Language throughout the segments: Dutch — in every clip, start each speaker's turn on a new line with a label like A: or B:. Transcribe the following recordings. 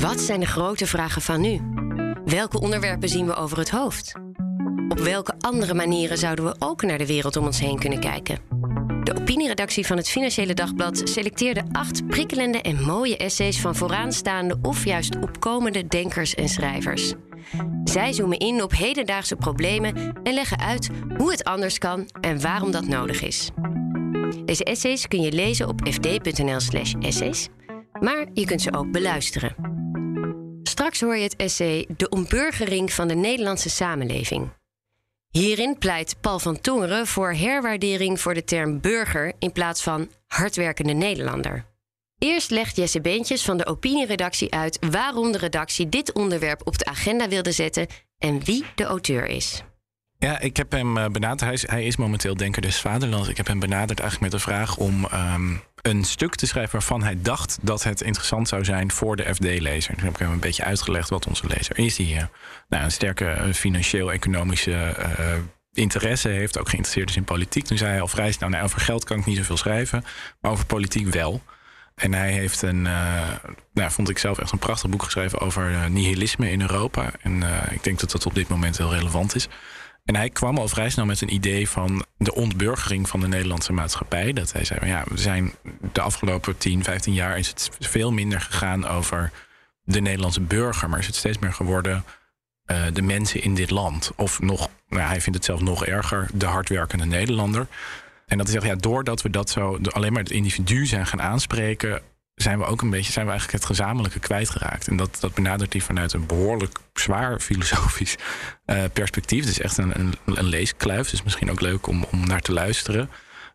A: Wat zijn de grote vragen van nu? Welke onderwerpen zien we over het hoofd? Op welke andere manieren zouden we ook naar de wereld om ons heen kunnen kijken? De opinieredactie van het Financiële Dagblad selecteerde acht prikkelende en mooie essays van vooraanstaande of juist opkomende denkers en schrijvers. Zij zoomen in op hedendaagse problemen en leggen uit hoe het anders kan en waarom dat nodig is. Deze essays kun je lezen op fd.nl/slash essays, maar je kunt ze ook beluisteren. Straks hoor je het essay De ontburgering van de Nederlandse samenleving. Hierin pleit Paul van Tongeren voor herwaardering voor de term burger in plaats van hardwerkende Nederlander. Eerst legt Jesse Beentjes van de opinieredactie uit waarom de redactie dit onderwerp op de agenda wilde zetten en wie de auteur is.
B: Ja, ik heb hem eh, benaderd. Hij is, hij is momenteel Denker des Vaderlands. Ik heb hem benaderd eigenlijk met de vraag om ehm, een stuk te schrijven waarvan hij dacht dat het interessant zou zijn voor de FD-lezer. Toen heb ik hem een beetje uitgelegd wat onze lezer is. Die uh, nou, een sterke financieel-economische uh, interesse heeft, ook geïnteresseerd is in politiek. Toen zei hij al vrij snel, nou, over geld kan ik niet zoveel schrijven, maar over politiek wel. En hij heeft een, nou, vond ik zelf echt een prachtig boek geschreven over nihilisme in Europa. En ik denk dat dat op dit moment heel relevant is. En hij kwam al vrij snel met een idee van de ontburgering van de Nederlandse maatschappij. Dat hij zei, ja, we zijn de afgelopen 10, 15 jaar is het veel minder gegaan over de Nederlandse burger, maar is het steeds meer geworden uh, de mensen in dit land. Of nog, nou, hij vindt het zelf nog erger, de hardwerkende Nederlander. En dat is echt, ja, doordat we dat zo alleen maar het individu zijn gaan aanspreken, zijn we ook een beetje, zijn we eigenlijk het gezamenlijke kwijtgeraakt. En dat, dat benadert hij vanuit een behoorlijk zwaar filosofisch uh, perspectief. Het is echt een, een, een leeskluif. Dus misschien ook leuk om, om naar te luisteren.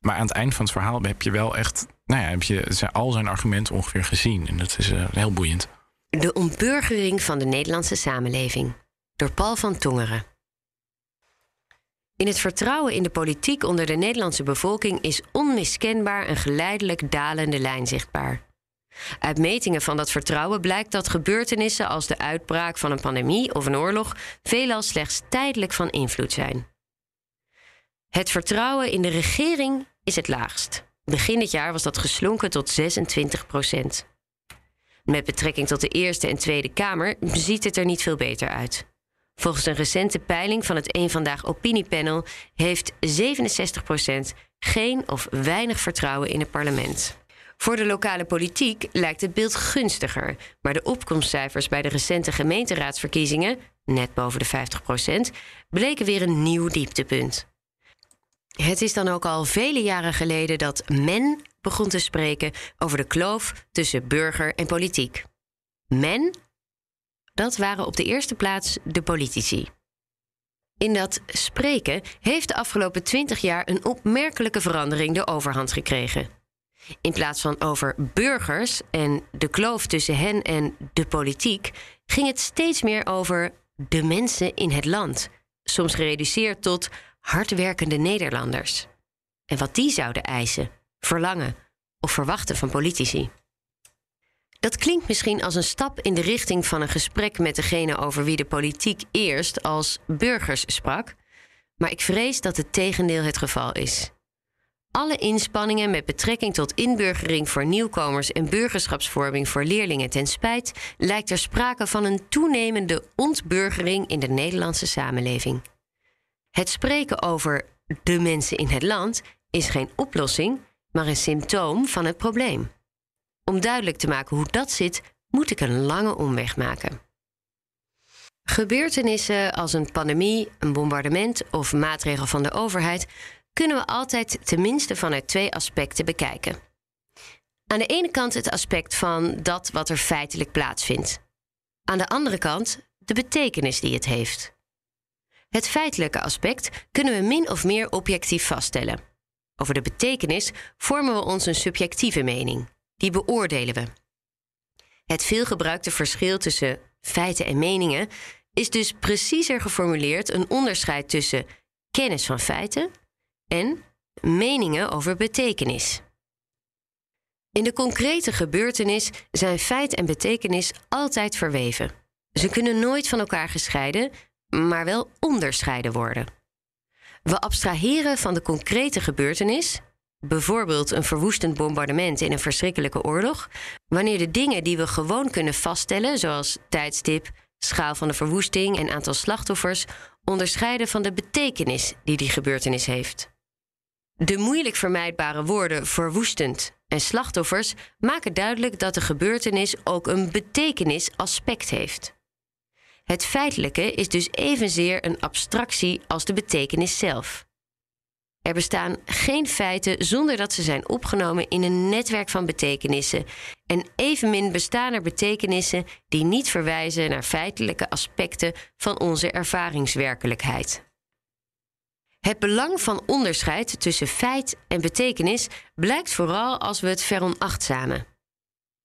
B: Maar aan het eind van het verhaal heb je wel echt, nou ja, heb je al zijn argumenten ongeveer gezien. En dat is uh, heel boeiend.
A: De ontburgering van de Nederlandse samenleving. Door Paul van Tongeren. In het vertrouwen in de politiek onder de Nederlandse bevolking is onmiskenbaar een geleidelijk dalende lijn zichtbaar. Uit metingen van dat vertrouwen blijkt dat gebeurtenissen als de uitbraak van een pandemie of een oorlog veelal slechts tijdelijk van invloed zijn. Het vertrouwen in de regering is het laagst. Begin dit jaar was dat geslonken tot 26 procent. Met betrekking tot de Eerste en Tweede Kamer ziet het er niet veel beter uit. Volgens een recente peiling van het Eén Vandaag Opiniepanel heeft 67 procent geen of weinig vertrouwen in het parlement. Voor de lokale politiek lijkt het beeld gunstiger, maar de opkomstcijfers bij de recente gemeenteraadsverkiezingen, net boven de 50% bleken weer een nieuw dieptepunt. Het is dan ook al vele jaren geleden dat men begon te spreken over de kloof tussen burger en politiek. Men, dat waren op de eerste plaats de politici. In dat spreken heeft de afgelopen twintig jaar een opmerkelijke verandering de overhand gekregen. In plaats van over burgers en de kloof tussen hen en de politiek, ging het steeds meer over de mensen in het land. Soms gereduceerd tot hardwerkende Nederlanders. En wat die zouden eisen, verlangen of verwachten van politici. Dat klinkt misschien als een stap in de richting van een gesprek met degene over wie de politiek eerst als burgers sprak, maar ik vrees dat het tegendeel het geval is. Alle inspanningen met betrekking tot inburgering voor nieuwkomers en burgerschapsvorming voor leerlingen ten spijt lijkt er sprake van een toenemende ontburgering in de Nederlandse samenleving. Het spreken over de mensen in het land is geen oplossing, maar een symptoom van het probleem. Om duidelijk te maken hoe dat zit, moet ik een lange omweg maken. Gebeurtenissen als een pandemie, een bombardement of maatregel van de overheid kunnen we altijd tenminste vanuit twee aspecten bekijken. Aan de ene kant het aspect van dat wat er feitelijk plaatsvindt. Aan de andere kant de betekenis die het heeft. Het feitelijke aspect kunnen we min of meer objectief vaststellen. Over de betekenis vormen we ons een subjectieve mening. Die beoordelen we. Het veelgebruikte verschil tussen feiten en meningen is dus preciezer geformuleerd een onderscheid tussen kennis van feiten en meningen over betekenis. In de concrete gebeurtenis zijn feit en betekenis altijd verweven. Ze kunnen nooit van elkaar gescheiden, maar wel onderscheiden worden. We abstraheren van de concrete gebeurtenis, bijvoorbeeld een verwoestend bombardement in een verschrikkelijke oorlog, wanneer de dingen die we gewoon kunnen vaststellen, zoals tijdstip, schaal van de verwoesting en aantal slachtoffers, onderscheiden van de betekenis die die gebeurtenis heeft. De moeilijk vermijdbare woorden verwoestend en slachtoffers maken duidelijk dat de gebeurtenis ook een betekenisaspect heeft. Het feitelijke is dus evenzeer een abstractie als de betekenis zelf. Er bestaan geen feiten zonder dat ze zijn opgenomen in een netwerk van betekenissen. En evenmin bestaan er betekenissen die niet verwijzen naar feitelijke aspecten van onze ervaringswerkelijkheid. Het belang van onderscheid tussen feit en betekenis blijkt vooral als we het veronachtzamen.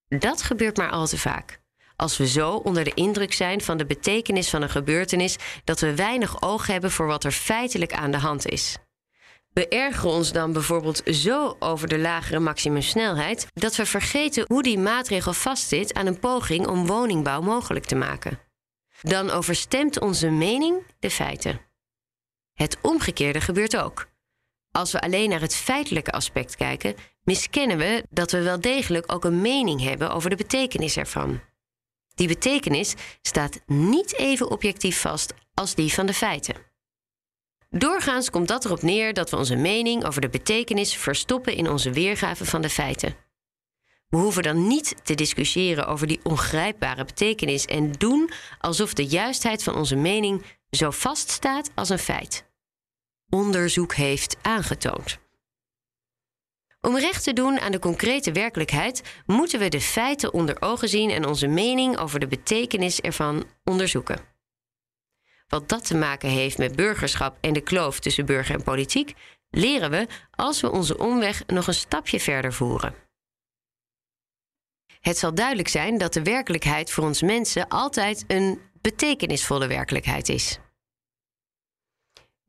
A: Dat gebeurt maar al te vaak. Als we zo onder de indruk zijn van de betekenis van een gebeurtenis dat we weinig oog hebben voor wat er feitelijk aan de hand is. We ergeren ons dan bijvoorbeeld zo over de lagere maximumsnelheid dat we vergeten hoe die maatregel vastzit aan een poging om woningbouw mogelijk te maken. Dan overstemt onze mening de feiten. Het omgekeerde gebeurt ook. Als we alleen naar het feitelijke aspect kijken, miskennen we dat we wel degelijk ook een mening hebben over de betekenis ervan. Die betekenis staat niet even objectief vast als die van de feiten. Doorgaans komt dat erop neer dat we onze mening over de betekenis verstoppen in onze weergave van de feiten. We hoeven dan niet te discussiëren over die ongrijpbare betekenis en doen alsof de juistheid van onze mening zo vaststaat als een feit. Onderzoek heeft aangetoond. Om recht te doen aan de concrete werkelijkheid, moeten we de feiten onder ogen zien en onze mening over de betekenis ervan onderzoeken. Wat dat te maken heeft met burgerschap en de kloof tussen burger en politiek, leren we als we onze omweg nog een stapje verder voeren. Het zal duidelijk zijn dat de werkelijkheid voor ons mensen altijd een betekenisvolle werkelijkheid is.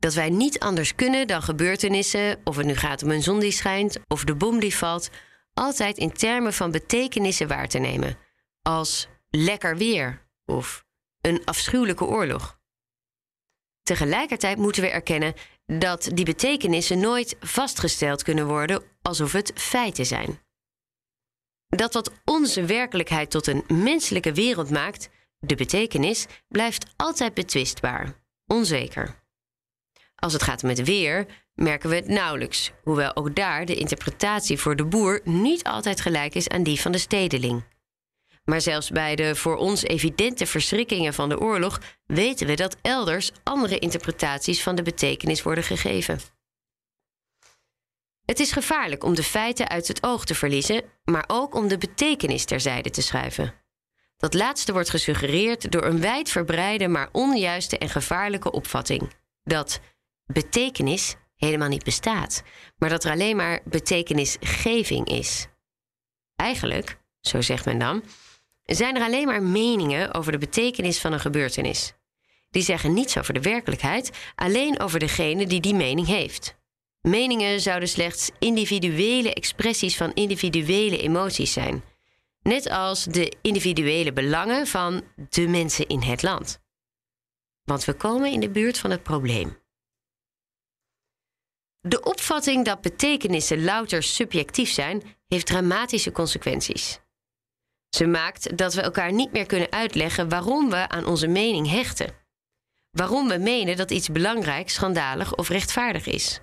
A: Dat wij niet anders kunnen dan gebeurtenissen, of het nu gaat om een zon die schijnt of de bom die valt, altijd in termen van betekenissen waar te nemen, als lekker weer of een afschuwelijke oorlog. Tegelijkertijd moeten we erkennen dat die betekenissen nooit vastgesteld kunnen worden alsof het feiten zijn. Dat wat onze werkelijkheid tot een menselijke wereld maakt, de betekenis, blijft altijd betwistbaar, onzeker. Als het gaat om het weer, merken we het nauwelijks, hoewel ook daar de interpretatie voor de boer niet altijd gelijk is aan die van de stedeling. Maar zelfs bij de voor ons evidente verschrikkingen van de oorlog weten we dat elders andere interpretaties van de betekenis worden gegeven. Het is gevaarlijk om de feiten uit het oog te verliezen, maar ook om de betekenis terzijde te schuiven. Dat laatste wordt gesuggereerd door een wijdverbreide maar onjuiste en gevaarlijke opvatting: dat betekenis helemaal niet bestaat, maar dat er alleen maar betekenisgeving is. Eigenlijk, zo zegt men dan, zijn er alleen maar meningen over de betekenis van een gebeurtenis. Die zeggen niets over de werkelijkheid, alleen over degene die die mening heeft. Meningen zouden slechts individuele expressies van individuele emoties zijn, net als de individuele belangen van de mensen in het land. Want we komen in de buurt van het probleem. De opvatting dat betekenissen louter subjectief zijn, heeft dramatische consequenties. Ze maakt dat we elkaar niet meer kunnen uitleggen waarom we aan onze mening hechten. Waarom we menen dat iets belangrijk, schandalig of rechtvaardig is.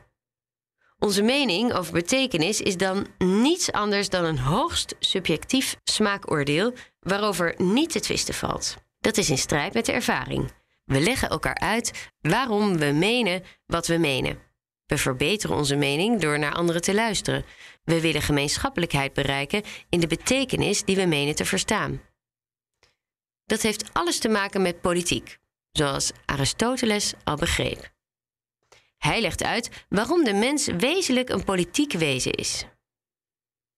A: Onze mening over betekenis is dan niets anders dan een hoogst subjectief smaakoordeel waarover niet te twisten valt. Dat is in strijd met de ervaring. We leggen elkaar uit waarom we menen wat we menen. We verbeteren onze mening door naar anderen te luisteren. We willen gemeenschappelijkheid bereiken in de betekenis die we menen te verstaan. Dat heeft alles te maken met politiek, zoals Aristoteles al begreep. Hij legt uit waarom de mens wezenlijk een politiek wezen is.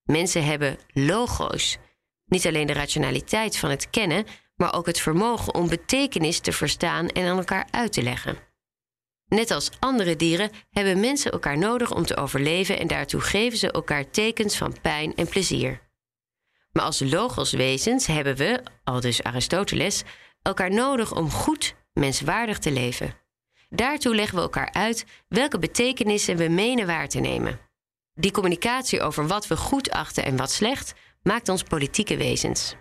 A: Mensen hebben logo's, niet alleen de rationaliteit van het kennen, maar ook het vermogen om betekenis te verstaan en aan elkaar uit te leggen. Net als andere dieren hebben mensen elkaar nodig om te overleven en daartoe geven ze elkaar tekens van pijn en plezier. Maar als logoswezens hebben we, al dus Aristoteles, elkaar nodig om goed, menswaardig te leven. Daartoe leggen we elkaar uit welke betekenissen we menen waar te nemen. Die communicatie over wat we goed achten en wat slecht maakt ons politieke wezens.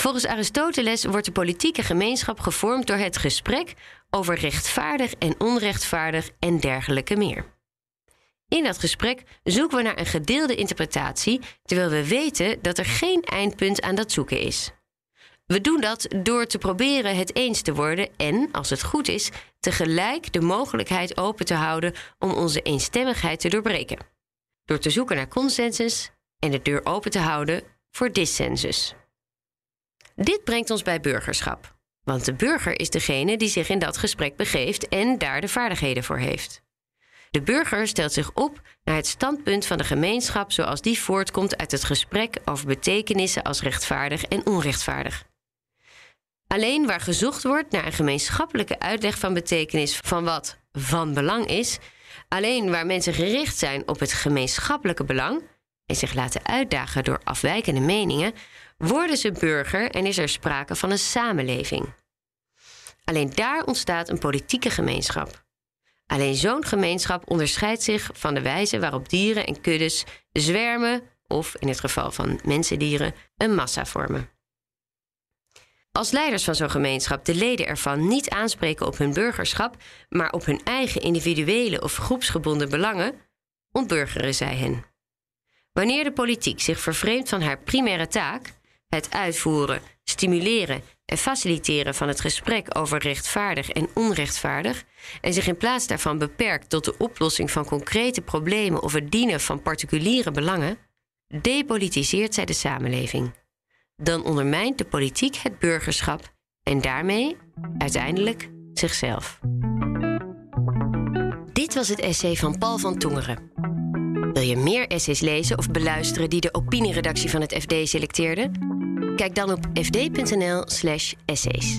A: Volgens Aristoteles wordt de politieke gemeenschap gevormd door het gesprek over rechtvaardig en onrechtvaardig en dergelijke meer. In dat gesprek zoeken we naar een gedeelde interpretatie, terwijl we weten dat er geen eindpunt aan dat zoeken is. We doen dat door te proberen het eens te worden en, als het goed is, tegelijk de mogelijkheid open te houden om onze eenstemmigheid te doorbreken. Door te zoeken naar consensus en de deur open te houden voor dissensus. Dit brengt ons bij burgerschap. Want de burger is degene die zich in dat gesprek begeeft en daar de vaardigheden voor heeft. De burger stelt zich op naar het standpunt van de gemeenschap zoals die voortkomt uit het gesprek over betekenissen als rechtvaardig en onrechtvaardig. Alleen waar gezocht wordt naar een gemeenschappelijke uitleg van betekenis van wat van belang is, alleen waar mensen gericht zijn op het gemeenschappelijke belang en zich laten uitdagen door afwijkende meningen, worden ze burger en is er sprake van een samenleving. Alleen daar ontstaat een politieke gemeenschap. Alleen zo'n gemeenschap onderscheidt zich van de wijze waarop dieren en kuddes zwermen, of in het geval van mensendieren, een massa vormen. Als leiders van zo'n gemeenschap de leden ervan niet aanspreken op hun burgerschap, maar op hun eigen individuele of groepsgebonden belangen, ontburgeren zij hen. Wanneer de politiek zich vervreemdt van haar primaire taak, het uitvoeren, stimuleren en faciliteren van het gesprek over rechtvaardig en onrechtvaardig, en zich in plaats daarvan beperkt tot de oplossing van concrete problemen of het dienen van particuliere belangen, depolitiseert zij de samenleving. Dan ondermijnt de politiek het burgerschap en daarmee uiteindelijk zichzelf. Dit was het essay van Paul van Tongeren. Wil je meer essays lezen of beluisteren die de opinieredactie van het FD selecteerde? Kijk dan op fd.nl/essays.